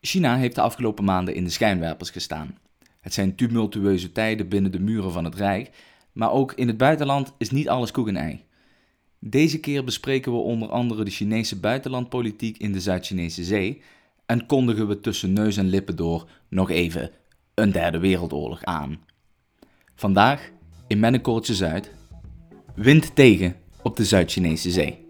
China heeft de afgelopen maanden in de schijnwerpers gestaan. Het zijn tumultueuze tijden binnen de muren van het Rijk, maar ook in het buitenland is niet alles koek en ei. Deze keer bespreken we onder andere de Chinese buitenlandpolitiek in de Zuid-Chinese Zee en kondigen we tussen neus en lippen door nog even een derde wereldoorlog aan. Vandaag in Mennekoortje Zuid, wind tegen op de Zuid-Chinese Zee.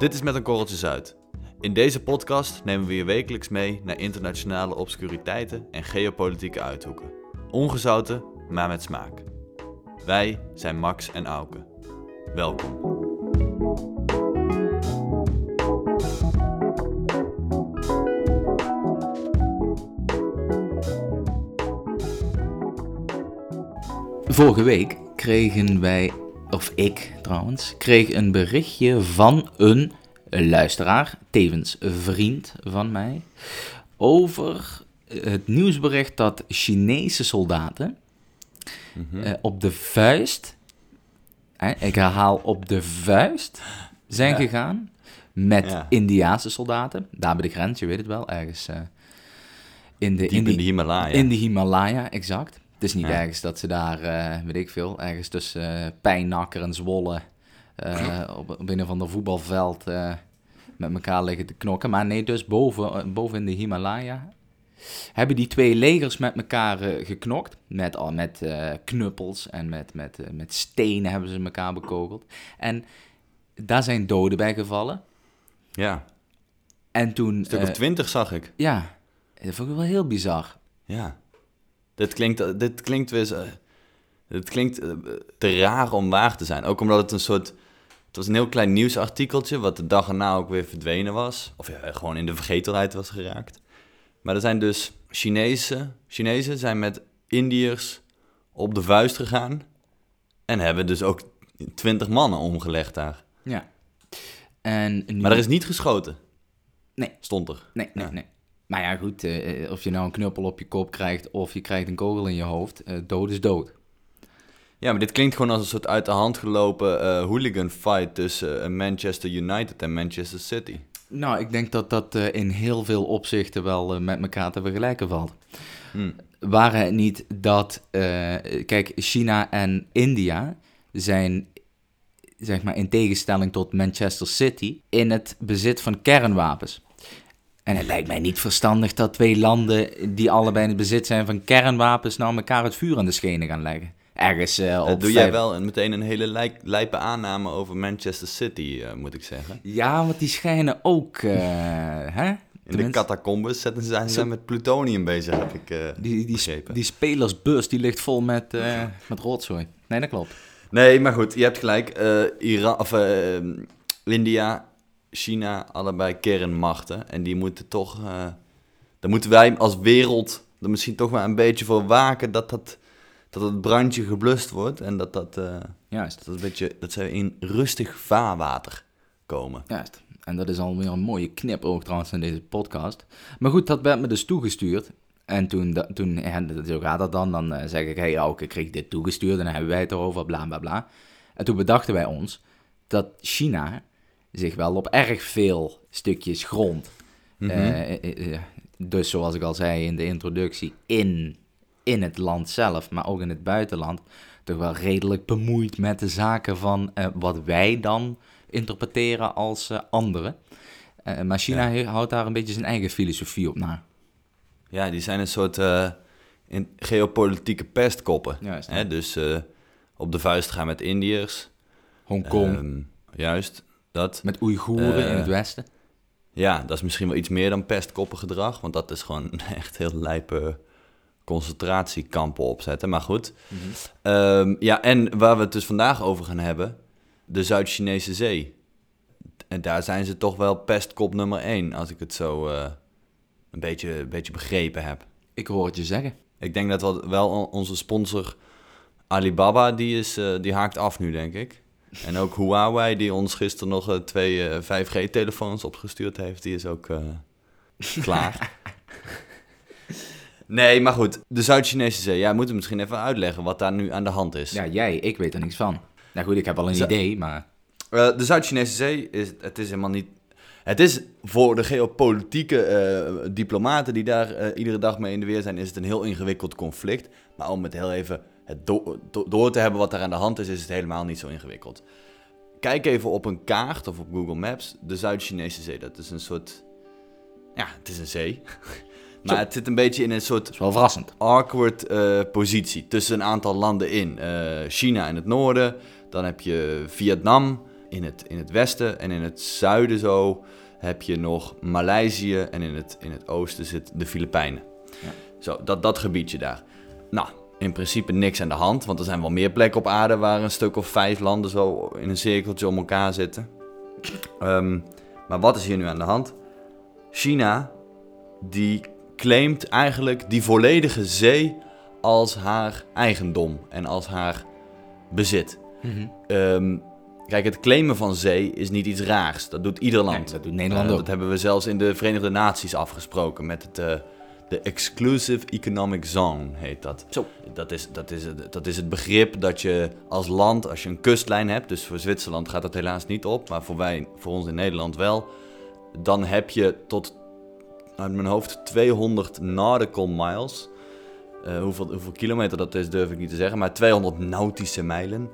Dit is Met een Korreltje Zuid. In deze podcast nemen we je wekelijks mee naar internationale obscuriteiten en geopolitieke uithoeken. Ongezouten, maar met smaak. Wij zijn Max en Auke. Welkom. Vorige week kregen wij, of ik trouwens, kreeg een berichtje van een luisteraar, tevens vriend van mij, over het nieuwsbericht dat Chinese soldaten eh, op de vuist, hè, ik herhaal op de vuist, zijn Ja. gegaan met Ja. Indiaanse soldaten, daar bij de grens, je weet het wel, ergens eh, in de, Diep in die- de Himalaya. in de Himalaya, exact. Het is niet Ja. ergens dat ze daar, eh, weet ik veel, ergens tussen uh, Pijnakker en Zwolle eh, op, op een of ander voetbalveld met elkaar liggen te knokken. Maar nee, dus boven, boven in de Himalaya hebben die twee legers met elkaar geknokt. Met, al met knuppels en met, met, met stenen hebben ze elkaar bekogeld. En daar zijn doden bij gevallen. Ja, En toen... een stuk of twintig zag ik. ja, dat vond ik wel heel bizar. Ja. Dit klinkt, dit klinkt weer zo- Dit klinkt eh, te raar om waar te zijn. Ook omdat het een soort... Het was een heel klein nieuwsartikeltje, wat de dag erna ook weer verdwenen was. Of ja, gewoon in de vergetelheid was geraakt. Maar er zijn dus Chinezen, Chinezen zijn met Indiërs op de vuist gegaan. En hebben dus ook twintig mannen omgelegd daar. Ja. En nu- Maar er is niet geschoten. Nee. Stond er. Nee, nee, Ja. nee. Maar ja, goed, eh, eh, of je nou een knuppel op je kop krijgt of je krijgt een kogel in je hoofd, eh, dood is dood. Ja, maar dit klinkt gewoon als een soort uit de hand gelopen eh, hooligan fight tussen Manchester United en Manchester City. Nou, ik denk dat dat in heel veel opzichten wel met elkaar te vergelijken valt. Hm. Waren het niet dat, kijk, China en India zijn, zeg maar in tegenstelling tot Manchester City, in het bezit van kernwapens. En het lijkt mij niet verstandig dat twee landen die allebei in het bezit zijn van kernwapens nou elkaar het vuur aan de schenen gaan leggen. Ergens Dat op doe jij vijf- wel een, meteen een hele lijk, lijpe aanname over Manchester City, eh, moet ik zeggen. Ja, want die schijnen ook, eh, hè? In de catacombes zetten zijn ze Zo- met plutonium bezig, heb ik die, die, begrepen. die spelersbus die ligt vol met, met rotzooi. Nee, dat klopt. Nee, maar goed, je hebt gelijk. Iran, of, India, China, allebei kernmachten. En die moeten toch... eh daar moeten wij als wereld er misschien toch wel een beetje voor waken... dat, dat, dat het brandje geblust wordt. En dat, dat, eh, Juist, dat, een beetje, dat ze in rustig vaarwater komen. juist. En dat is alweer een mooie knipoog trouwens in deze podcast. Maar goed, dat werd me dus toegestuurd. En toen, da- toen dat- zo gaat dat dan. Dan eh, zeg ik, hey, Auke, ik kreeg dit toegestuurd en dan hebben wij het erover, bla bla bla. En toen bedachten wij ons dat China zich wel op erg veel stukjes grond Mhm. Eh, eh, eh, dus zoals ik al zei in de introductie, in, in het land zelf, maar ook in het buitenland, toch wel redelijk bemoeid met de zaken van wat wij dan interpreteren als eh, anderen. Maar China Ja. houdt daar een beetje zijn eigen filosofie op na. Ja, die zijn een soort in geopolitieke pestkoppen. Juist. Hè? Dus op de vuist gaan met Indiërs. Hongkong, Ehm, juist, dat. met Oeigoeren eh, in het westen. Ja, dat is misschien wel iets meer dan pestkoppengedrag. Want dat is gewoon echt heel lijpe concentratiekampen opzetten. Maar goed. Ehm, ja, en waar we het dus vandaag over gaan hebben. De Zuid-Chinese Zee. En daar zijn ze toch wel pestkop nummer één. Als ik het zo eh, een, beetje, een beetje begrepen heb. Ik hoor het je zeggen. Ik denk dat wel, wel on- onze sponsor Alibaba, die, is, eh, die haakt af nu, denk ik. En ook Huawei, die ons gisteren nog eh, twee eh, 5G-telefoons opgestuurd heeft, die is ook eh, klaar. Nee, maar goed. De Zuid-Chinese Zee. Ja, we moeten misschien even uitleggen wat daar nu aan de hand is. Ja, jij, ik weet er niks van. Nou goed, ik heb al een idee, maar... Eh, de Zuid-Chinese Zee is, het is helemaal niet. Het is voor de geopolitieke eh, diplomaten die daar eh, iedere dag mee in de weer zijn, is het een heel ingewikkeld conflict. Maar om het heel even het do- do- door te hebben wat er aan de hand is, is het helemaal niet zo ingewikkeld. Kijk even op een kaart of op Google Maps, de Zuid-Chinese Zee. Dat is een soort. Ja, het is een zee. maar het zit een beetje in een soort Dat is wel verrassend. awkward eh, positie tussen een aantal landen in. Eh, China in het noorden, dan heb je Vietnam in het, in het westen en in het zuiden zo heb je nog Maleisië en in het, in het oosten zit de Filipijnen. Ja. Zo, dat, dat gebiedje daar. Nou, in principe niks aan de hand, want er zijn wel meer plekken op aarde waar een stuk of vijf landen zo in een cirkeltje om elkaar zitten. Ehm, maar wat is hier nu aan de hand? China, die claimt eigenlijk die volledige zee als haar eigendom en als haar bezit. Mhm. Ehm, kijk, het claimen van zee is niet iets raars. Dat doet ieder land. Nee, dat doet Nederland Eh, ook. Dat hebben we zelfs in de Verenigde Naties afgesproken met het, eh, de Exclusive Economic Zone, heet dat. Zo. Dat is, dat, is, het- dat is het begrip dat je als land, als je een kustlijn hebt, dus voor Zwitserland gaat dat helaas niet op, maar voor, wij, voor ons in Nederland wel, dan heb je tot, uit mijn hoofd, 200 nautical miles. Hoeveel, hoeveel kilometer dat is, durf ik niet te zeggen, maar 200 nautische mijlen.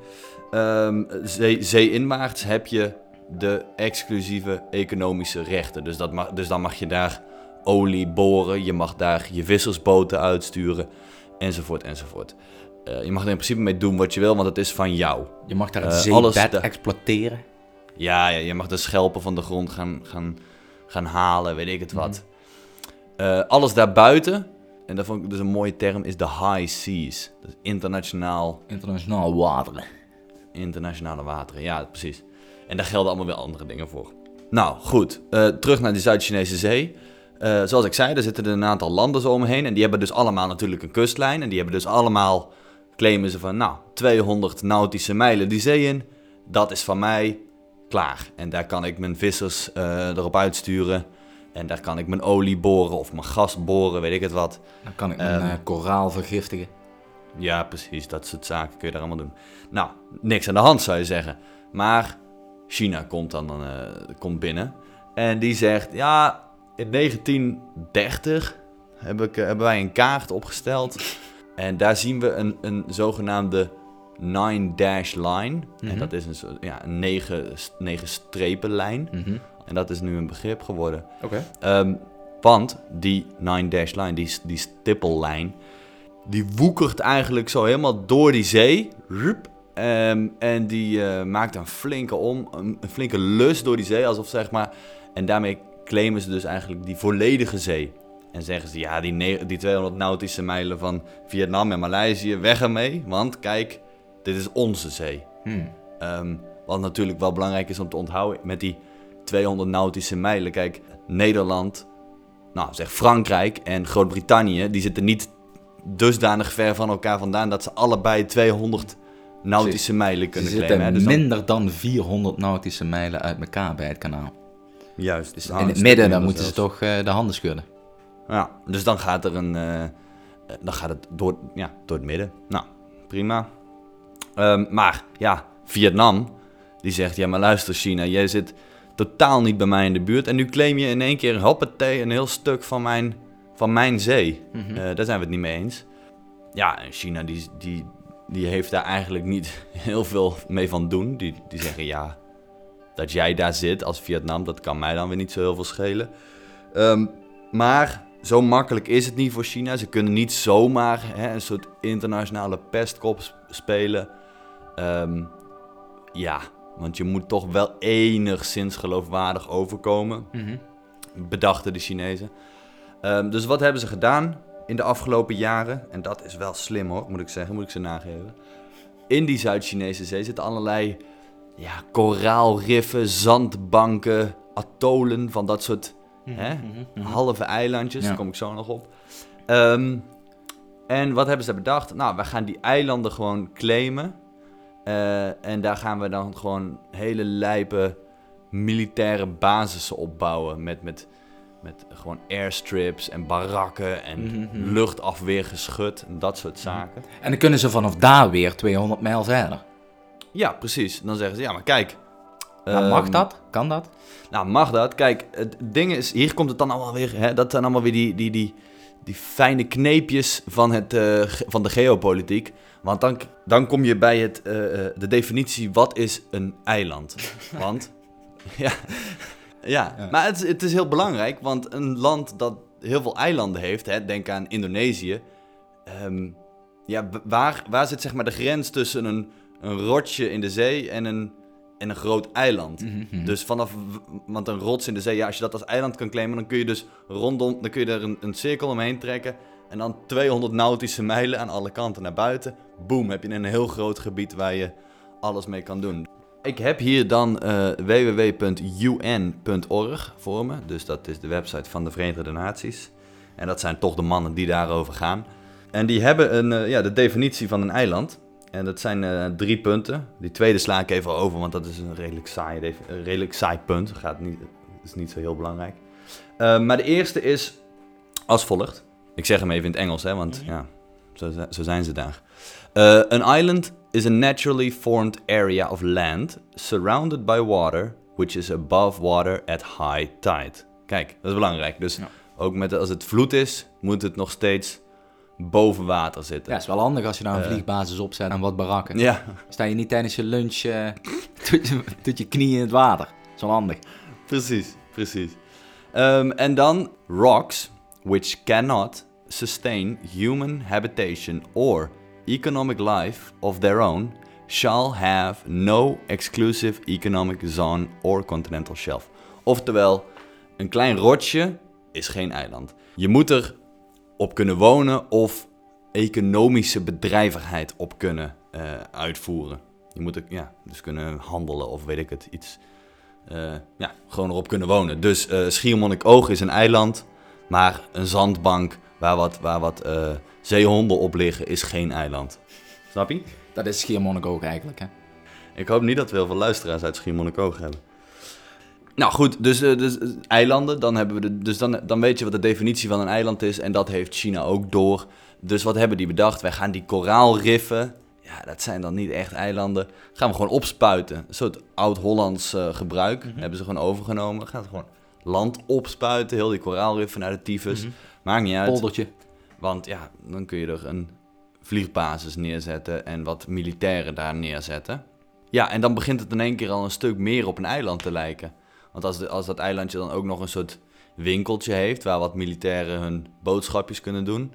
Ehm, zee, zeeinwaarts heb je de exclusieve economische rechten. Dus, dat mag, dus dan mag je daar olie boren, je mag daar je vissersboten uitsturen, enzovoort, enzovoort. Eh, je mag er in principe mee doen wat je wil, want het is van jou. Je mag daar het zeebed alles da- exploiteren. Ja, ja, je mag de schelpen van de grond gaan, gaan, gaan halen, weet ik het wat. Eh, alles daarbuiten, en dat vond ik dus een mooie term, is de high seas. Dat is internationaal, Internationaal wateren. internationale wateren. Ja, precies. En daar gelden allemaal weer andere dingen voor. Nou, goed. Terug naar die Zuid-Chinese Zee. Eh, zoals ik zei, er zitten er een aantal landen zo omheen. En die hebben dus allemaal natuurlijk een kustlijn. En die hebben dus allemaal, claimen ze van, nou, 200 nautische mijlen die zee in. Dat is van mij klaar. En daar kan ik mijn vissers eh, erop uitsturen. En daar kan ik mijn olie boren of mijn gas boren, weet ik het wat. Dan kan ik mijn Ehm. eh, koraal vergiftigen. Ja, precies. Dat soort zaken kun je daar allemaal doen. Nou, niks aan de hand zou je zeggen. Maar China komt dan komt binnen. En die zegt, ja, in 1930 heb ik, eh, hebben wij een kaart opgesteld. En daar zien we een, een zogenaamde nine dash line. En Mhm. dat is een, ja, een negen, negen strepen lijn. Mhm. En dat is nu een begrip geworden. Oké. Ehm, want die 9-dash line, die, die stippellijn, die woekert eigenlijk zo helemaal door die zee. Rup. Ehm, en die eh, maakt een flinke om, een, een flinke lus door die zee, alsof zeg maar. En daarmee claimen ze dus eigenlijk die volledige zee. En zeggen ze, ja, die, die 200 nautische mijlen van Vietnam en Maleisië, weg ermee. Want kijk, dit is onze zee. Hmm. Ehm, wat natuurlijk wel belangrijk is om te onthouden met die 200 nautische mijlen. Kijk, Nederland, nou zeg Frankrijk en Groot-Brittannië, die zitten niet dusdanig ver van elkaar vandaan dat ze allebei 200 nautische mijlen Ze kunnen zitten claimen. hè. Dus dan- minder dan 400 nautische mijlen uit elkaar bij het kanaal. Juist. Dus in het midden, dan moeten ze toch eh, de handen schudden. Ja, dus dan gaat er een. eh, eh, dan gaat het door, ja, door het midden. Nou, prima. Ehm, maar ja, Vietnam, die zegt: Ja, maar luister, China, jij zit totaal niet bij mij in de buurt. En nu claim je in één keer, hoppatee, een heel stuk van mijn, van mijn zee. Mhm. Eh, daar zijn we het niet mee eens. Ja, en China, die, die, die heeft daar eigenlijk niet heel veel mee van doen. Die, die zeggen: Ja, dat jij daar zit als Vietnam, dat kan mij dan weer niet zo heel veel schelen. Ehm, maar zo makkelijk is het niet voor China. Ze kunnen niet zomaar hè, een soort internationale pestkop sp- spelen. Ehm, ja, want je moet toch wel enigszins geloofwaardig overkomen, Mhm. bedachten de Chinezen. Ehm, dus wat hebben ze gedaan in de afgelopen jaren? En dat is wel slim hoor, moet ik zeggen, moet ik ze nageven. In die Zuid-Chinese zee zitten allerlei ja, koraalriffen, zandbanken, atollen van dat soort Hè? Mhm, mhm. halve eilandjes, Ja. daar kom ik zo nog op. Ehm, en wat hebben ze bedacht? Nou, we gaan die eilanden gewoon claimen. Eh, en daar gaan we dan gewoon hele lijpe militaire basissen opbouwen. Met, met, met gewoon airstrips en barakken en Mhm. luchtafweergeschut en dat soort zaken. En dan kunnen ze vanaf daar weer 200 mijl verder. Ja, precies. Dan zeggen ze, ja, maar kijk, Nou, mag Ehm, dat? Kan dat? Nou, mag dat? Kijk, het ding is, hier komt het dan allemaal weer, hè, dat zijn allemaal weer die, die, die, die fijne kneepjes van, het, eh, van de geopolitiek. Want dan, dan kom je bij het, eh, eh, de definitie, wat is een eiland? Want, ja, ja. Ja. maar het, is- het is heel belangrijk, want een land dat heel veel eilanden heeft, hè, denk aan Indonesië. ehm, ja, waar, waar zit zeg maar de grens tussen een, een rotje in de zee en een, en een groot eiland? Mhm. Dus vanaf, want een rots in de zee, ja, als je dat als eiland kan claimen, dan kun je dus rondom, dan kun je er een, een cirkel omheen trekken. En dan 200 nautische mijlen aan alle kanten naar buiten. Boom, heb je een heel groot gebied waar je alles mee kan doen. Ik heb hier dan eh, www.un.org voor me. Dus dat is de website van de Verenigde Naties. En dat zijn toch de mannen die daarover gaan. En die hebben een, eh, ja, de definitie van een eiland. En dat zijn eh, drie punten. Die tweede sla ik even over, want dat is een redelijk saai, een redelijk saai punt. Gaat niet, is niet zo heel belangrijk. Eh, maar de eerste is als volgt. Ik zeg hem even in het Engels, hè, want ja, zo, zo zijn ze daar. Uh, an island is a naturally formed area of land surrounded by water, which is above water at high tide. Kijk, dat is belangrijk. Dus Ja. ook met, als het vloed is, moet het nog steeds boven water zitten. Ja, is wel handig als je daar een Eh. vliegbasis opzet en wat barakken. ja. Sta je niet tijdens je lunch eh tot, je, tot je knieën in het water. Dat is wel handig. Precies, precies. Ehm, en dan rocks, which cannot sustain human habitation or economic life of their own, shall have no exclusive economic zone or continental shelf. Oftewel, een klein rotje is geen eiland. Je moet er op kunnen wonen of economische bedrijvigheid op kunnen eh, uitvoeren. Je moet er ja, dus kunnen handelen of weet ik het, iets eh, ja, gewoon erop kunnen wonen. Dus eh Schiermonnikoog is een eiland, maar een zandbank waar wat, waar wat eh, zeehonden op liggen is geen eiland. Snap je? Dat is Schiermonnik ook eigenlijk, hè. Ik hoop niet dat we heel veel luisteraars uit Schiermonnikoog hebben. Nou goed, dus, eh, dus eh, eilanden, dan, hebben we de, dus dan, dan weet je wat de definitie van een eiland is. En dat heeft China ook door. Dus wat hebben die bedacht? Wij gaan die koraalriffen, ja, dat zijn dan niet echt eilanden, gaan we gewoon opspuiten. Een soort oud-Hollands eh, gebruik hebben ze gewoon overgenomen. Gaan ze gewoon land opspuiten, heel die koraalriffen naar de tyfus. Mhm. Maakt niet uit. Poldertje. Want ja, dan kun je er een vliegbasis neerzetten en wat militairen daar neerzetten. Ja, en dan begint het in één keer al een stuk meer op een eiland te lijken. Want als, als dat eilandje dan ook nog een soort winkeltje heeft waar wat militairen hun boodschapjes kunnen doen,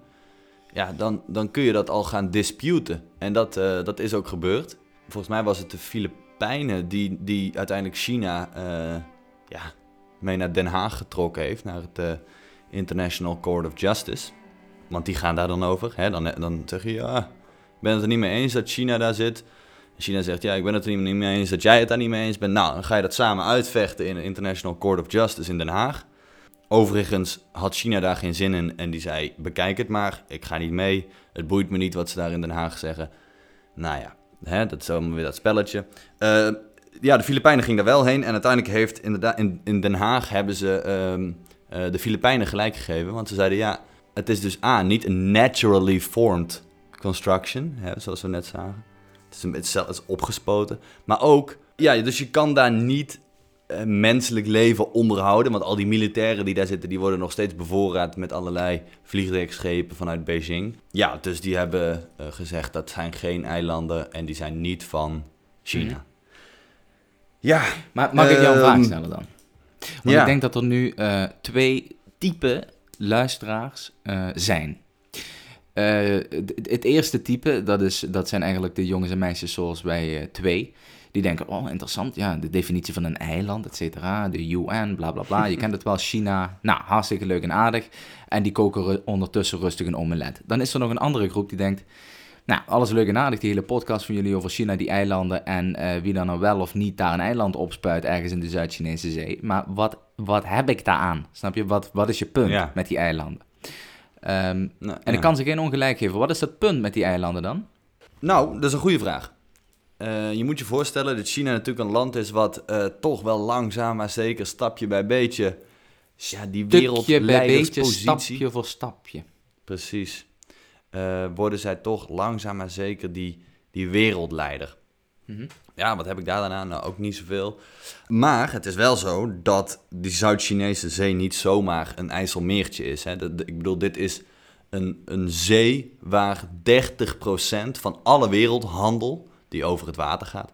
ja, dan, dan kun je dat al gaan disputen. En dat, eh, dat is ook gebeurd. Volgens mij was het de Filipijnen die, die uiteindelijk China eh, ja, mee naar Den Haag getrokken heeft, naar het eh, International Court of Justice. Want die gaan daar dan over. Hè? Dan, dan zeg je, ja, ik ben het er niet mee eens dat China daar zit. China zegt, ja, ik ben het er niet mee eens dat jij het daar niet mee eens bent. Nou, dan ga je dat samen uitvechten in de International Court of Justice in Den Haag. Overigens had China daar geen zin in en die zei, bekijk het maar, ik ga niet mee. Het boeit me niet wat ze daar in Den Haag zeggen. Nou ja, hè, dat is allemaal weer dat spelletje. Eh, ja, de Filipijnen ging daar wel heen en uiteindelijk heeft inderdaad in, in Den Haag hebben ze ehm, eh, de Filipijnen gelijk gegeven. Want ze zeiden, ja, het is dus A, niet een naturally formed construction, hè, zoals we net zagen. Het is, een, het is opgespoten. Maar ook, ja, dus je kan daar niet eh, menselijk leven onderhouden. Want al die militairen die daar zitten, die worden nog steeds bevoorraad met allerlei vliegdekschepen vanuit Beijing. Ja, dus die hebben eh, gezegd dat zijn geen eilanden en die zijn niet van China. Mhm. Ja, Maar mag ik jou een vraag Ehm, stellen dan? Want ja. ik denk dat er nu eh, twee type luisteraars zijn. Eh, het- eerste type, dat, is, dat zijn eigenlijk de jongens en meisjes zoals wij eh, twee. Die denken, oh interessant, ja, de definitie van een eiland, et cetera, de UN, bla bla bla. Je kent het wel, China, nou, hartstikke leuk en aardig. En die koken ondertussen rustig een omelet. Dan is er nog een andere groep die denkt, nou, alles leuk en aardig, die hele podcast van jullie over China, die eilanden en eh, wie dan nou wel of niet daar een eiland opspuit ergens in de Zuid-Chinese zee. Maar wat, wat heb ik daaraan? Snap je? Wat, wat is je punt Ja. met die eilanden? Ehm, Nou, en ik kan ze geen ongelijk geven. Wat is het punt met die eilanden dan? Nou, dat is een goede vraag. Eh, je moet je voorstellen dat China natuurlijk een land is wat eh, toch wel langzaam, maar zeker stapje bij beetje, ja, die wereldleiderspositie, stapje voor stapje. precies, eh, worden zij toch langzaam maar zeker die, die wereldleider. Mhm. Ja, wat heb ik daar dan aan? Nou, ook niet zoveel. Maar het is wel zo dat die Zuid-Chinese zee niet zomaar een IJsselmeertje is. Hè. Dat- ik bedoel, dit is een, een zee waar 30% van alle wereldhandel die over het water gaat,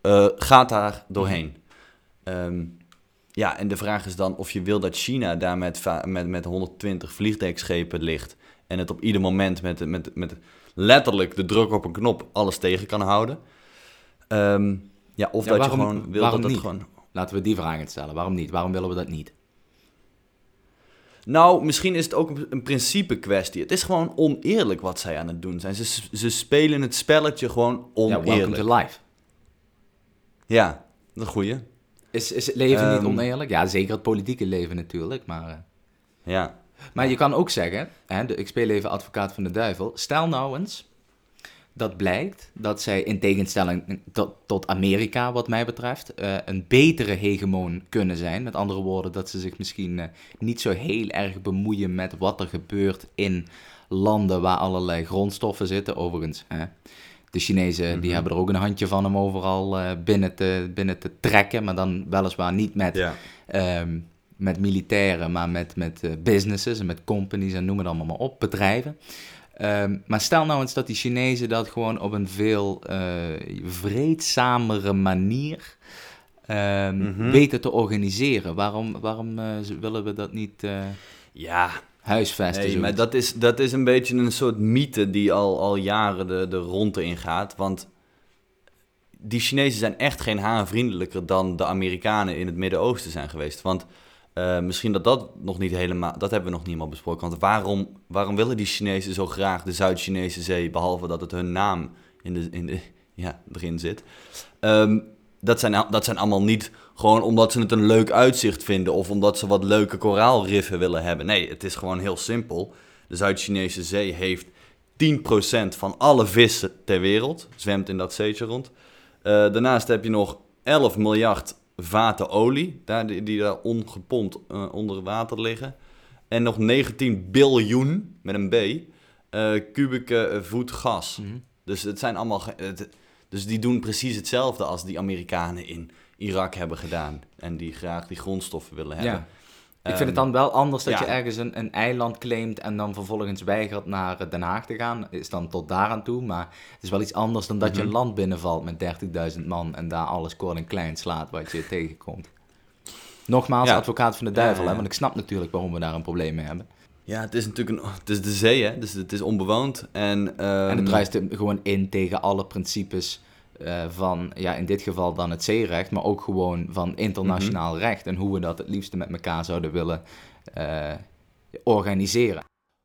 eh, gaat daar doorheen. Ehm, ja, en de vraag is dan of je wil dat China daar met, met, met 120 vliegdekschepen ligt en het op ieder moment met, met, met letterlijk de druk op een knop alles tegen kan houden. Ehm, ja, of Ja, dat waarom- je gewoon wil dat het niet? gewoon... Laten we die vraag eens stellen. Waarom niet? Waarom willen we dat niet? Nou, misschien is het ook een, principe kwestie. Het is gewoon oneerlijk wat zij aan het doen zijn. Ze, ze spelen het spelletje gewoon Ja, welcome oneerlijk. to life. Ja, dat is goeie. Is, is het leven niet Ehm. oneerlijk? Ja, zeker het politieke leven natuurlijk, maar... eh, Ja. Maar je kan ook zeggen, hè, de, ik speel even advocaat van de duivel. Stel nou eens dat blijkt dat zij in tegenstelling tot, tot Amerika, wat mij betreft, eh, een betere hegemoon kunnen zijn. Met andere woorden, dat ze zich misschien eh, niet zo heel erg bemoeien met wat er gebeurt in landen waar allerlei grondstoffen zitten. Overigens, hè, de Chinezen die Mhm. hebben er ook een handje van om overal eh, binnen, te, binnen te trekken, maar dan weliswaar niet met ja. Ehm, met militairen, maar met, met businesses en met companies en noem het allemaal maar op, bedrijven. Ehm, maar stel nou eens dat die Chinezen dat gewoon op een veel eh vreedzamere manier ehm, Mhm. weten te organiseren. Waarom, waarom eh, willen we dat niet eh, Ja, huisvesten? nee, maar dat is, dat is een beetje een soort mythe die al, al jaren de, de ronde ingaat. Want die Chinezen zijn echt geen haar vriendelijker dan de Amerikanen in het Midden-Oosten zijn geweest. Want eh, misschien dat dat nog niet helemaal, dat hebben we nog niet helemaal besproken. Want waarom, waarom willen die Chinezen zo graag de Zuid-Chinese zee, behalve dat het hun naam in de, in de, ja, erin zit? Ehm, dat, zijn, dat zijn allemaal niet gewoon omdat ze het een leuk uitzicht vinden of omdat ze wat leuke koraalriffen willen hebben. Nee, het is gewoon heel simpel. De Zuid-Chinese zee heeft 10% van alle vissen ter wereld, zwemt in dat zeetje rond. Eh, daarnaast heb je nog 11 miljard vaten olie, daar, die, die daar ongepompt eh, onder water liggen. En nog 19 biljoen, met een B, eh, kubieke voet gas. Mhm. Dus het zijn allemaal. het- dus die doen precies hetzelfde als die Amerikanen in Irak hebben gedaan. En die graag die grondstoffen willen hebben. Ja. Ik vind het Ehm, dan wel anders dat ja. je ergens een, een eiland claimt en dan vervolgens weigert naar eh, Den Haag te gaan. Is dan tot daaraan toe. Maar het is wel iets anders dan dat je een Mhm. land binnenvalt met 30.000 man en daar alles kort en klein slaat wat je tegenkomt. Nogmaals, Ja. advocaat van de duivel, Ja, hè, want ik snap natuurlijk waarom we daar een probleem mee hebben. Ja, het is natuurlijk een, het is de zee, hè? Dus het is onbewoond. En, ehm, en het druist er gewoon in tegen alle principes eh, van, ja, in dit geval dan het zeerecht, maar ook gewoon van internationaal Mhm. recht en hoe we dat het liefste met elkaar zouden willen eh, organiseren.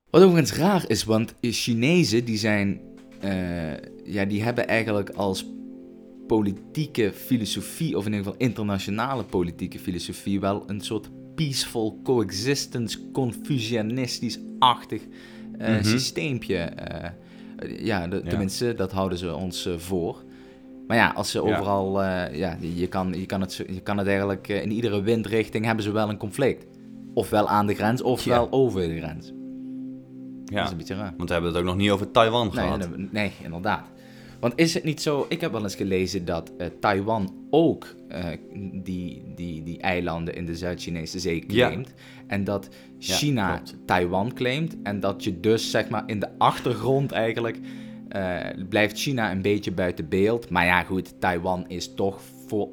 Wat overigens raar is, want Chinezen die zijn, eh, ja, die hebben eigenlijk als politieke filosofie, of in ieder geval internationale politieke filosofie, wel een soort peaceful coexistence, confucianistisch-achtig Mhm. systeempje. ja, de- Ja. tenminste, dat houden ze ons voor. Maar ja, als ze Ja. overal, eh, ja, je kan, je, kan het, je kan het eigenlijk eh, in iedere windrichting hebben ze wel een conflict. Ofwel aan de grens, ofwel Ja. over de grens. Dat ja, is een beetje raar. want we hebben het ook nog niet over Taiwan Nee, gehad. nee, nee, inderdaad. Want is het niet zo, ik heb wel eens gelezen dat eh, Taiwan ook die, die, die eilanden in de Zuid-Chinese zee Ja. claimt. En dat Ja, China. Taiwan claimt. En dat je dus zeg maar in de achtergrond eigenlijk blijft China een beetje buiten beeld. Maar ja goed, Taiwan is toch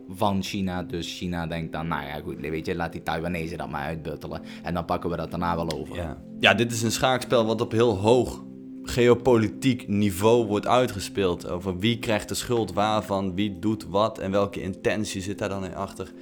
van China. Dus China denkt dan, nou ja goed, weet je, laat die Taiwanese dat maar uitbuttelen. En dan pakken we dat daarna wel over. Ja. ja, dit is een schaakspel wat op heel hoog geopolitiek niveau wordt uitgespeeld. Over wie krijgt de schuld waarvan, wie doet wat en welke intentie zit daar dan in achter.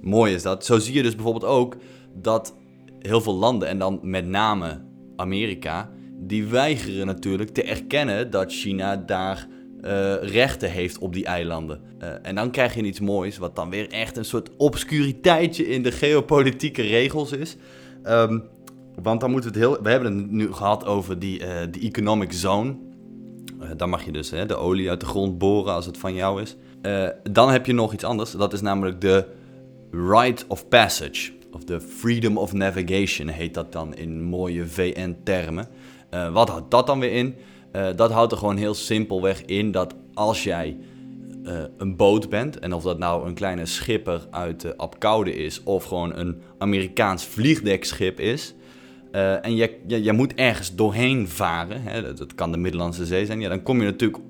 Mooi is dat. Zo zie je dus bijvoorbeeld ook dat heel veel landen, en dan met name Amerika, die weigeren natuurlijk te erkennen dat China daar eh, rechten heeft op die eilanden. Eh, en dan krijg je iets moois, wat dan weer echt een soort obscuriteitje in de geopolitieke regels is. Ehm, want dan moeten we het heel. We hebben het nu gehad over die, eh, die economic zone. Dan mag je dus hè, de olie uit de grond boren als het van jou is. Dan heb je nog iets anders. Dat is namelijk de right of passage. Of de freedom of navigation heet dat dan in mooie VN-termen. Eh, wat houdt dat dan weer in? Eh, dat houdt er gewoon heel simpelweg in dat als jij eh, een boot bent, en of dat nou een kleine schipper uit uh, Apkoude is of gewoon een Amerikaans vliegdekschip is, en je, moet ergens doorheen varen, hè, dat, dat, kan de Middellandse Zee zijn, ja, dan kom je natuurlijk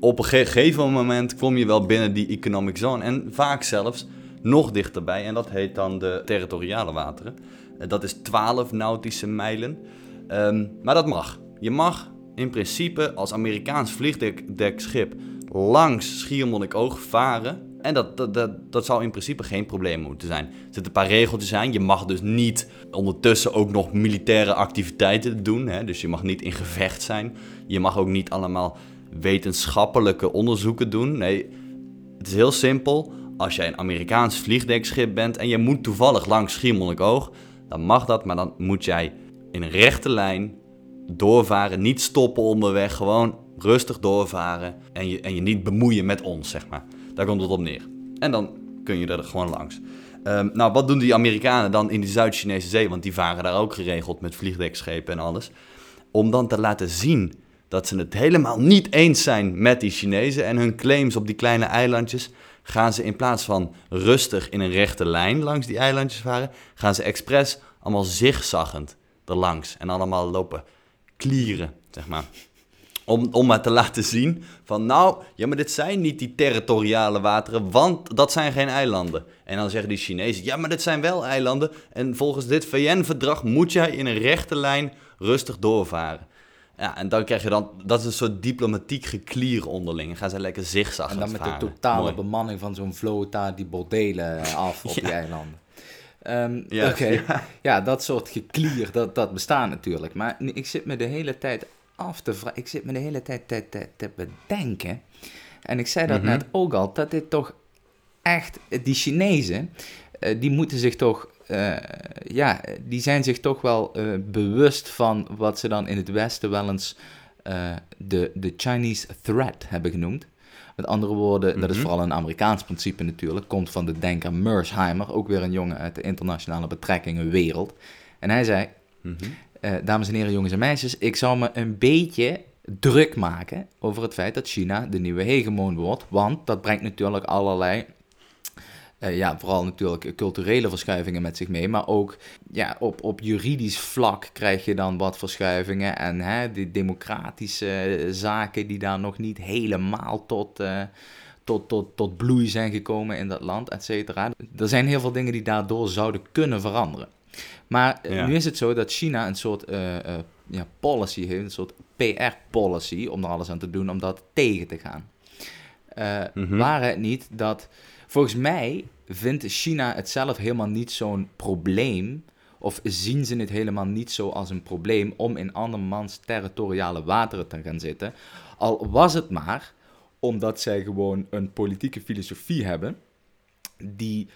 op een gegeven moment kom je wel binnen die economic zone en vaak zelfs nog dichterbij en dat heet dan de territoriale wateren. dat is 12 nautische mijlen, um, maar dat mag. Je mag in principe als Amerikaans vliegdekschip langs Schiermonnikoog varen. En dat, dat, dat, dat zou in principe geen probleem moeten zijn. Er zitten een paar regeltjes zijn. Je mag dus niet ondertussen ook nog militaire activiteiten doen. Hè? Dus je mag niet in gevecht zijn. Je mag ook niet allemaal wetenschappelijke onderzoeken doen. Nee, het is heel simpel. Als jij een Amerikaans vliegdekschip bent en je moet toevallig langs Schiermonnikoog, dan mag dat, maar dan moet jij in een rechte lijn doorvaren, niet stoppen onderweg, gewoon rustig doorvaren en je, en je niet bemoeien met ons, zeg maar. Daar komt het op neer. En dan kun je er gewoon langs. Um, nou, wat doen die Amerikanen dan in de Zuid-Chinese Zee? Want die varen daar ook geregeld met vliegdekschepen en alles. Om dan te laten zien dat ze het helemaal niet eens zijn met die Chinezen en hun claims op die kleine eilandjes, gaan ze in plaats van rustig in een rechte lijn langs die eilandjes varen, gaan ze expres allemaal zigzaggend erlangs en allemaal lopen klieren, zeg maar. Om, om maar te laten zien van nou, ja maar dit zijn niet die territoriale wateren, want dat zijn geen eilanden. En dan zeggen die Chinezen, ja maar dit zijn wel eilanden en volgens dit VN-verdrag moet jij in een rechte lijn rustig doorvaren. Ja, en dan krijg je dan, dat is een soort diplomatiek geklier onderling. Dan gaan ze lekker zigzag En dan met de totale bemanning van zo'n vlota die bordelen af op die eilanden. Um, ja, Oké, ja. ja. dat soort geklier, dat, dat bestaat natuurlijk. Maar ik zit me de hele tijd af te vragen, ik zit me de hele tijd te, te, te bedenken. En ik zei dat mhm. net ook al, dat dit toch echt, die Chinezen, uh, die moeten zich toch, uh, ja, die zijn zich toch wel uh, bewust van wat ze dan in het Westen wel eens de, de Chinese threat hebben genoemd. Met andere woorden, dat is mhm. vooral een Amerikaans principe natuurlijk, komt van de denker Mersheimer, ook weer een jongen uit de internationale betrekkingen wereld. En hij zei, mm dames en heren, jongens en meisjes, ik zou me een beetje druk maken over het feit dat China de nieuwe hegemoon wordt, want dat brengt natuurlijk allerlei uh, ja, vooral natuurlijk culturele verschuivingen met zich mee, maar ook ja, op, op juridisch vlak krijg je dan wat verschuivingen en hè, die democratische zaken die daar nog niet helemaal tot, uh, tot, tot, tot bloei zijn gekomen in dat land, et cetera. Er zijn heel veel dingen die daardoor zouden kunnen veranderen. Maar eh, nu is het zo dat China een soort ja, policy heeft, een soort PR-policy om er alles aan te doen om dat tegen te gaan. Uh, Waar het niet dat Volgens mij vindt China het zelf helemaal niet zo'n probleem. Of zien ze het helemaal niet zo als een probleem om in andermans territoriale wateren te gaan zitten. Al was het maar omdat zij gewoon een politieke filosofie hebben die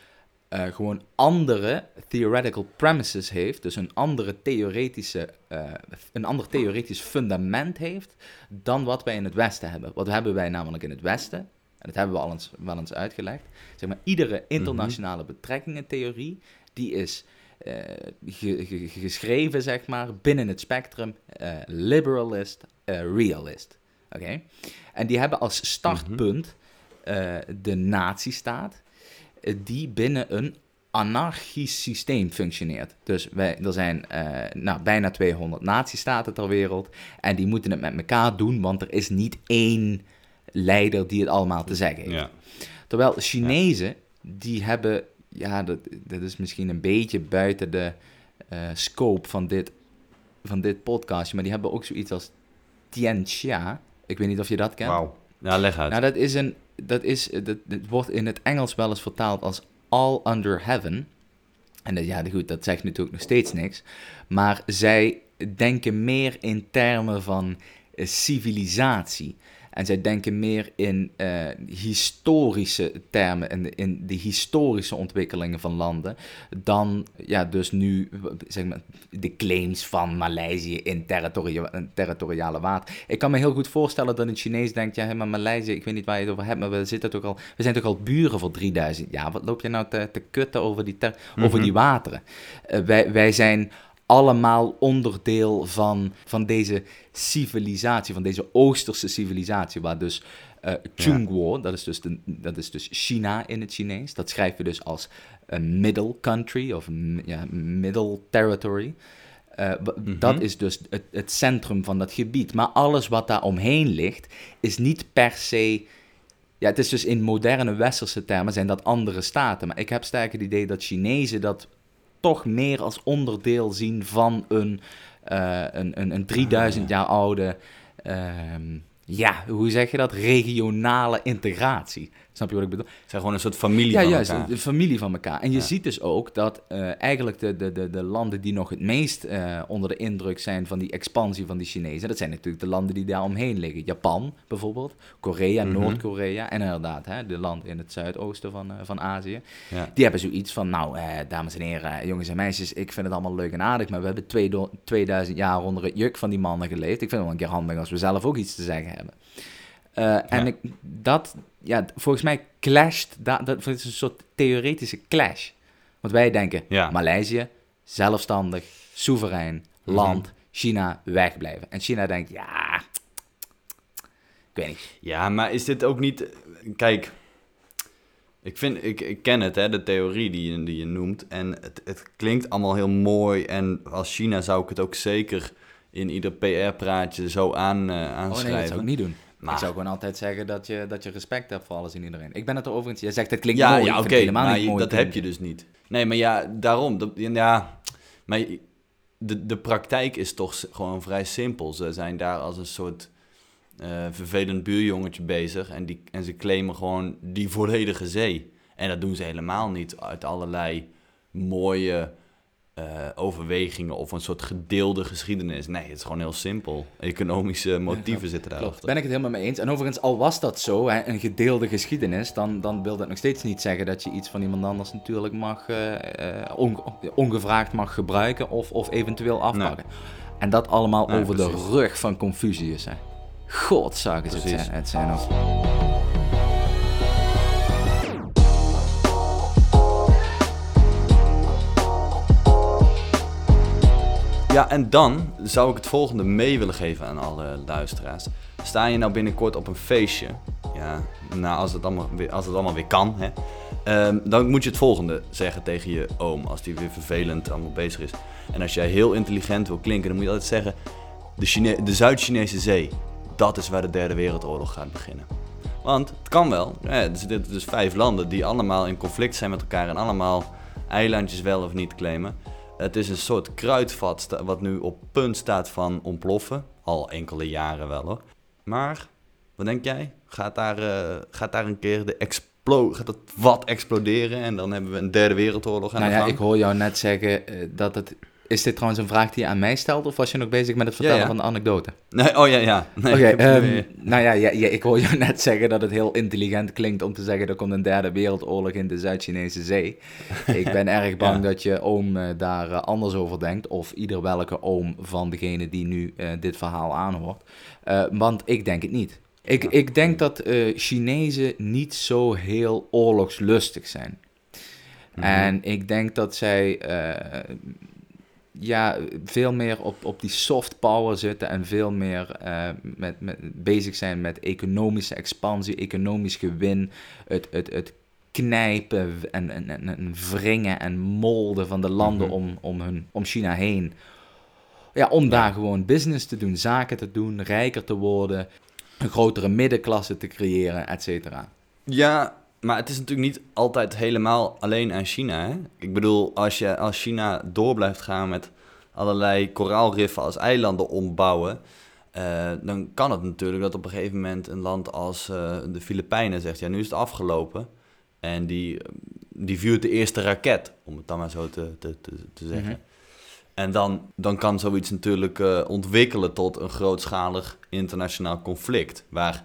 uh, gewoon andere theoretical premises heeft, dus een, andere theoretische, uh, een ander theoretisch fundament heeft dan wat wij in het Westen hebben. Wat hebben wij namelijk in het Westen? En dat hebben we al eens, wel eens uitgelegd, zeg maar, iedere internationale betrekkingentheorie, die is uh, geschreven, zeg maar, binnen het spectrum uh, liberalist, uh, realist. Oké? En die hebben als startpunt de nazistaat, die binnen een anarchisch systeem functioneert. Dus wij, er zijn nou, bijna 200 nazistaten ter wereld en die moeten het met elkaar doen, want er is niet één leider die het allemaal te zeggen heeft. Ja. Terwijl Chinezen, die hebben, ja, dat, dat is misschien een beetje buiten de uh, scope van dit, van dit podcastje, maar die hebben ook zoiets als Tianxia. Ik weet niet of je dat kent. Wauw. Ja, leg uit. Nou, dat is een, dat is, dat, wordt in het Engels wel eens vertaald als All Under Heaven. En dat, ja, goed, dat zegt natuurlijk nog steeds niks. Maar zij denken meer in termen van uh, civilisatie. En zij denken meer in uh, historische termen, in, in de historische ontwikkelingen van landen, dan ja, dus nu zeg maar, de claims van Maleisië in territoriale water. Ik kan me heel goed voorstellen dat een Chinees denkt, ja, maar Maleisië, ik weet niet waar je het over hebt, maar we, zitten toch al, we zijn toch al buren voor 3000 jaar. Wat loop je nou te, te kutten over die, over mhm. die wateren? Uh, wij, wij zijn allemaal onderdeel van, van deze civilisatie, van deze Oosterse civilisatie, waar dus uh, Chungguo, dat, is dus de, dat is dus China in het Chinees, dat schrijf je dus als een middle country of ja, middle territory. Uh, Dat is dus het, het, centrum van dat gebied. Maar alles wat daar omheen ligt, is niet per se. Ja, het is dus in moderne westerse termen zijn dat andere staten. Maar ik heb sterk het idee dat Chinezen dat toch meer als onderdeel zien van een, uh, een, een, een 3000 ah. jaar oude. Uh, ja, hoe zeg je dat? Regionale integratie. Snap je wat ik bedoel? Het zijn gewoon een soort familie ja, van juist, elkaar. een familie van elkaar. En je ziet dus ook dat uh, eigenlijk de, de, de, de landen die nog het meest uh, onder de indruk zijn van die expansie van die Chinezen, dat zijn natuurlijk de landen die daar omheen liggen. Japan bijvoorbeeld, Korea, mm -hmm. Noord-Korea en inderdaad hè, de landen in het zuidoosten van, uh, van Azië. Ja. Die hebben zoiets van, nou dames en heren, jongens en meisjes, ik vind het allemaal leuk en aardig, maar we hebben twee, 2000 jaar onder het juk van die mannen geleefd. Ik vind het wel een keer handig als we zelf ook iets te zeggen hebben. En ik, dat, ja, volgens mij clasht, dat, dat is een soort theoretische clash. Want wij denken, ja. Maleisië, zelfstandig, soeverein, land, mm -hmm. China, wegblijven. En China denkt, ja, ik weet niet. Ja, maar is dit ook niet, kijk, ik, vind, ik, ik ken het, hè, de theorie die je, die je noemt. En het, het klinkt allemaal heel mooi. En als China zou ik het ook zeker in ieder PR-praatje zo aan, uh, aanschrijven. Oh nee, dat zou ik niet doen. Maar... Ik zou gewoon altijd zeggen dat je, dat je respect hebt voor alles en iedereen. Ik ben het er overigens... Je zegt, het klinkt mooi. Ja, oké, okay, maar je, dat heb je dus niet. Nee, maar ja, daarom. Dat, ja, maar de, de praktijk is toch gewoon vrij simpel. Ze zijn daar als een soort uh, vervelend buurjongetje bezig. En, die, en ze claimen gewoon die volledige zee. En dat doen ze helemaal niet uit allerlei mooie uh, overwegingen of een soort gedeelde geschiedenis. Nee, het is gewoon heel simpel. Economische motieven zitten daarachter. Ben ik het helemaal mee eens. En overigens, al was dat zo, hè, een gedeelde geschiedenis, dan, dan wil dat nog steeds niet zeggen dat je iets van iemand anders natuurlijk mag, uh, on, ongevraagd mag gebruiken of, of eventueel afpakken. Nee. En dat allemaal nee, over precies. de rug van Confucius. Hè. God, zag het zijn, het zijn ook. Ja, en dan zou ik het volgende mee willen geven aan alle luisteraars. Sta je nou binnenkort op een feestje, ja, nou als het allemaal weer, als het allemaal weer kan, hè, um, dan moet je het volgende zeggen tegen je oom als die weer vervelend allemaal bezig is. En als jij heel intelligent wil klinken, dan moet je altijd zeggen, de, de Zuid-Chinese zee, dat is waar de derde wereldoorlog gaat beginnen. Want het kan wel, ja, er zitten dus vijf landen die allemaal in conflict zijn met elkaar en allemaal eilandjes wel of niet claimen. Het is een soort kruidvat wat nu op punt staat van ontploffen. Al enkele jaren wel hoor. Maar, wat denk jij? Gaat daar, uh, gaat daar een keer de explo gaat het wat exploderen en dan hebben we een derde wereldoorlog aan nou de ja, gang? ik hoor jou net zeggen uh, dat het is dit trouwens een vraag die je aan mij stelt, of was je nog bezig met het vertellen ja, ja. van de anekdote? Nee, oh ja, ja. Nee, Oké, okay, um, nou ja, ja, ik hoor je net zeggen dat het heel intelligent klinkt om te zeggen er komt een derde wereldoorlog in de Zuid-Chinese zee. ik ben erg bang dat je oom uh, daar uh, anders over denkt, of ieder welke oom van degene die nu uh, dit verhaal aanhoort. want ik denk het niet. Ik, ik denk dat Chinezen niet zo heel oorlogslustig zijn. Mm -hmm. En ik denk dat zij ja, veel meer op, op die soft power zitten en veel meer uh, met, met, bezig zijn met economische expansie, economisch gewin, het, het, het knijpen en, en, en, en wringen en molden van de landen mm -hmm. om, om, hun, om China heen. Ja, om ja. daar gewoon business te doen, zaken te doen, rijker te worden, een grotere middenklasse te creëren, et cetera. Ja, maar het is natuurlijk niet altijd helemaal alleen aan China. Hè? Ik bedoel, als, je, als China door blijft gaan met allerlei koraalriffen als eilanden ombouwen, uh, dan kan het natuurlijk dat op een gegeven moment een land als uh, de Filipijnen zegt: ja, nu is het afgelopen. En die, die vuurt de eerste raket, om het dan maar zo te, te, te, te zeggen. Mm -hmm. En dan, dan kan zoiets natuurlijk uh, ontwikkelen tot een grootschalig internationaal conflict. Waar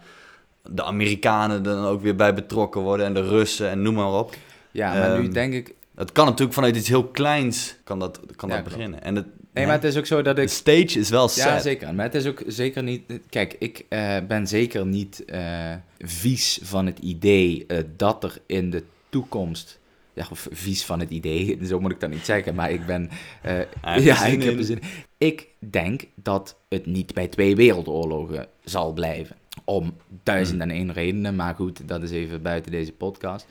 de Amerikanen dan ook weer bij betrokken worden en de Russen en noem maar op. Ja, maar um, nu denk ik... Het kan natuurlijk vanuit iets heel kleins kan dat, kan ja, dat beginnen. En het, nee, maar het is ook zo dat ik... De stage is wel set. Ja, zeker. Maar het is ook zeker niet... Kijk, ik uh, ben zeker niet uh, vies van het idee uh, dat er in de toekomst ja, of vies van het idee, zo moet ik dat niet zeggen, maar ik ben... eh, ja, zin ik heb in. er zin in. Ik denk dat het niet bij twee wereldoorlogen zal blijven. Om duizend en één redenen, maar goed, dat is even buiten deze podcast.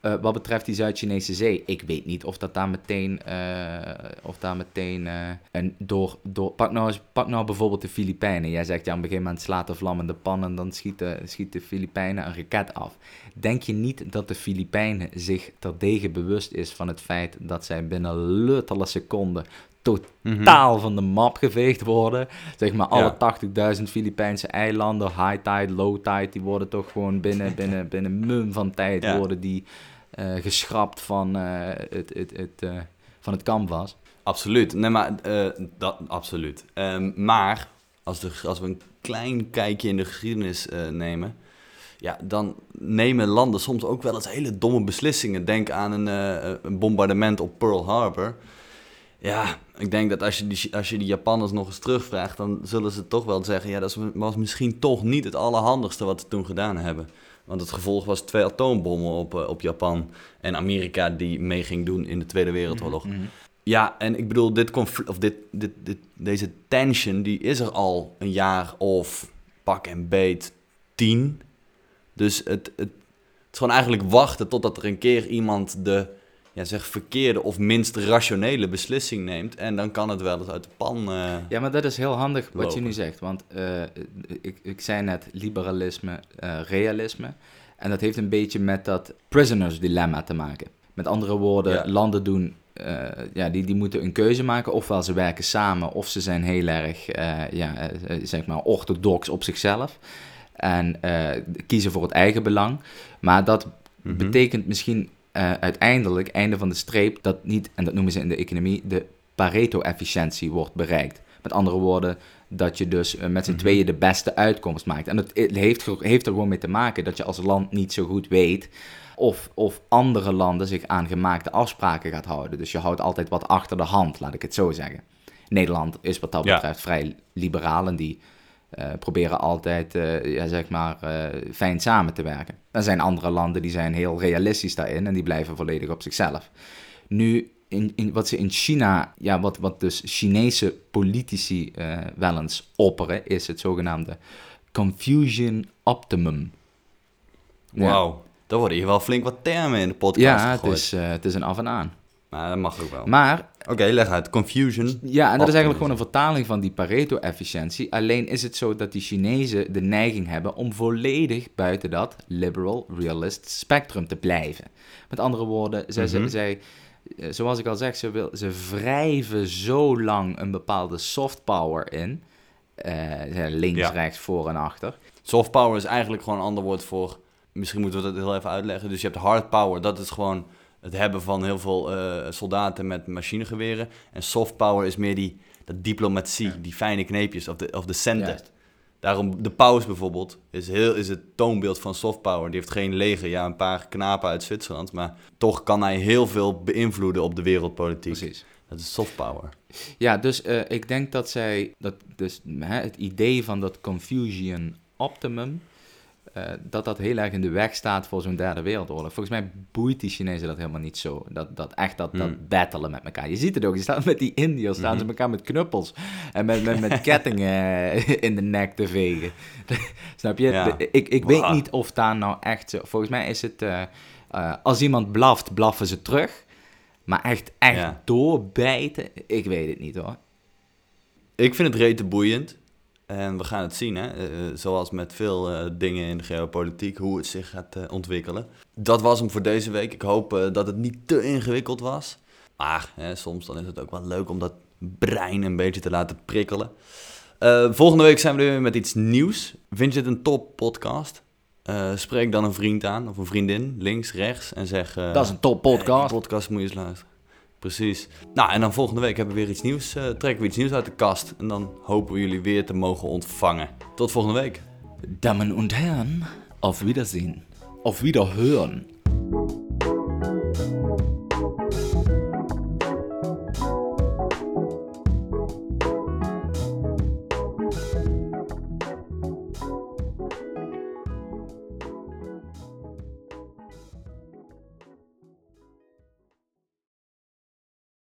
Eh, wat betreft die Zuid-Chinese zee, ik weet niet of dat daar meteen, eh, of daar meteen eh, een door, door pak, nou eens, pak nou bijvoorbeeld de Filipijnen. Jij zegt ja, op een gegeven moment slaat de vlammende pan en dan schieten, schiet de Filipijnen een raket af. Denk je niet dat de Filipijnen zich terdege bewust is van het feit dat zij binnen luttele seconden totaal van de map geveegd worden? Zeg maar alle 80.000 Filipijnse eilanden, high tide, low tide, die worden toch gewoon binnen, binnen, binnen mum van tijd Ja. worden die eh, geschrapt van, eh, het, het, het, eh, van het canvas. Absoluut. Nee, maar dat, absoluut. Ehm, maar als, de, als we een klein kijkje in de geschiedenis nemen, ja, dan nemen landen soms ook wel eens hele domme beslissingen. Denk aan een, een bombardement op Pearl Harbor. Ja, ik denk dat als je, die, als je die Japanners nog eens terugvraagt, dan zullen ze toch wel zeggen: ja, dat was misschien toch niet het allerhandigste wat ze toen gedaan hebben. Want het gevolg was twee atoombommen op, eh, op Japan en Amerika die mee ging doen in de Tweede Wereldoorlog. Mhm. Ja, en ik bedoel, dit confl- of dit, dit, dit, deze tension, die is er al een jaar of pak en beet tien. Dus het, het, het is gewoon eigenlijk wachten totdat er een keer iemand de ja, zeg, verkeerde of minst rationele beslissing neemt. En dan kan het wel eens uit de pan. eh, Ja, maar dat is heel handig wat je nu zegt. Want eh, ik, ik zei net liberalisme, eh, realisme. En dat heeft een beetje met dat prisoners dilemma te maken. Met andere woorden, Ja. landen doen, ja, die, die moeten een keuze maken. Ofwel ze werken samen, of ze zijn heel erg, ja, zeg maar, orthodox op zichzelf. En kiezen voor het eigen belang. Maar dat mhm. betekent misschien eh, uiteindelijk, einde van de streep, dat niet, en dat noemen ze in de economie, de Pareto-efficiëntie wordt bereikt. Met andere woorden, dat je dus eh, met z'n Mhm. tweeën de beste uitkomst maakt. En dat het heeft, heeft er gewoon mee te maken dat je als land niet zo goed weet of, of andere landen zich aan gemaakte afspraken gaat houden. Dus je houdt altijd wat achter de hand, laat ik het zo zeggen. Nederland is wat dat Ja. betreft vrij liberaal en die proberen altijd, eh, ja, zeg maar, eh, fijn samen te werken. Er zijn andere landen die zijn heel realistisch daarin en die blijven volledig op zichzelf. Nu, in, in, wat ze in China, ja, wat, wat dus Chinese politici eh, wel eens opperen, is het zogenaamde Confusion Optimum. Ja. Wauw, daar worden hier wel flink wat termen in de podcast Ja, het gegooid. is, eh, het is een af en aan. Maar dat mag ook wel. Maar Oké, leg uit. Confusion. Ja, en dat is eigenlijk gewoon een vertaling van die Pareto-efficiëntie. Alleen is het zo dat die Chinezen de neiging hebben om volledig buiten dat liberal realist spectrum te blijven. Met andere woorden, zij, zij, eh, zoals ik al zeg, ze, wil, ze wrijven zo lang een bepaalde soft power in. Eh, links, Ja. rechts, voor en achter. Soft power is eigenlijk gewoon een ander woord voor. Misschien moeten we dat heel even uitleggen. Dus je hebt hard power, dat is gewoon het hebben van heel veel eh, soldaten met machinegeweren. En soft power is meer die dat diplomatie, die fijne kneepjes of de, of de centen. Juist. Daarom, de paus bijvoorbeeld, is, heel, is het toonbeeld van soft power. Die heeft geen leger, ja, een paar knapen uit Zwitserland. Maar toch kan hij heel veel beïnvloeden op de wereldpolitiek. Precies. Dat is soft power. Ja, dus eh, ik denk dat zij, dat dus, hè, het idee van dat Confucian Optimum, eh, dat dat heel erg in de weg staat voor zo'n derde wereldoorlog. Volgens mij boeit die Chinezen dat helemaal niet zo. Dat, dat echt dat, dat Hmm. battelen met elkaar. Je ziet het ook, je staat met die Indiërs, staan ze Mhm. elkaar met knuppels en met, met, met kettingen eh, in de nek te vegen. Snap je? Ja. Ik ik weet niet of daar nou echt zo... Volgens mij is het, eh, als iemand blaft, blaffen ze terug. Maar echt, echt Ja. doorbijten, ik weet het niet hoor. Ik vind het rete boeiend. En we gaan het zien, hè? Eh, eh, zoals met veel eh, dingen in de geopolitiek, hoe het zich gaat ontwikkelen. Dat was hem voor deze week. Ik hoop dat het niet te ingewikkeld was. Maar hè, soms dan is het ook wel leuk om dat brein een beetje te laten prikkelen. Volgende week zijn we er weer met iets nieuws. Vind je het een top podcast? Spreek dan een vriend aan of een vriendin, links, rechts, en zeg... Dat is een top podcast. die podcast moet je eens luisteren. Precies. Nou, en dan volgende week hebben we weer iets nieuws. eh, trekken we iets nieuws uit de kast. En dan hopen we jullie weer te mogen ontvangen. Tot volgende week. Damen und Herren, auf Wiedersehen. Auf Wiederhören.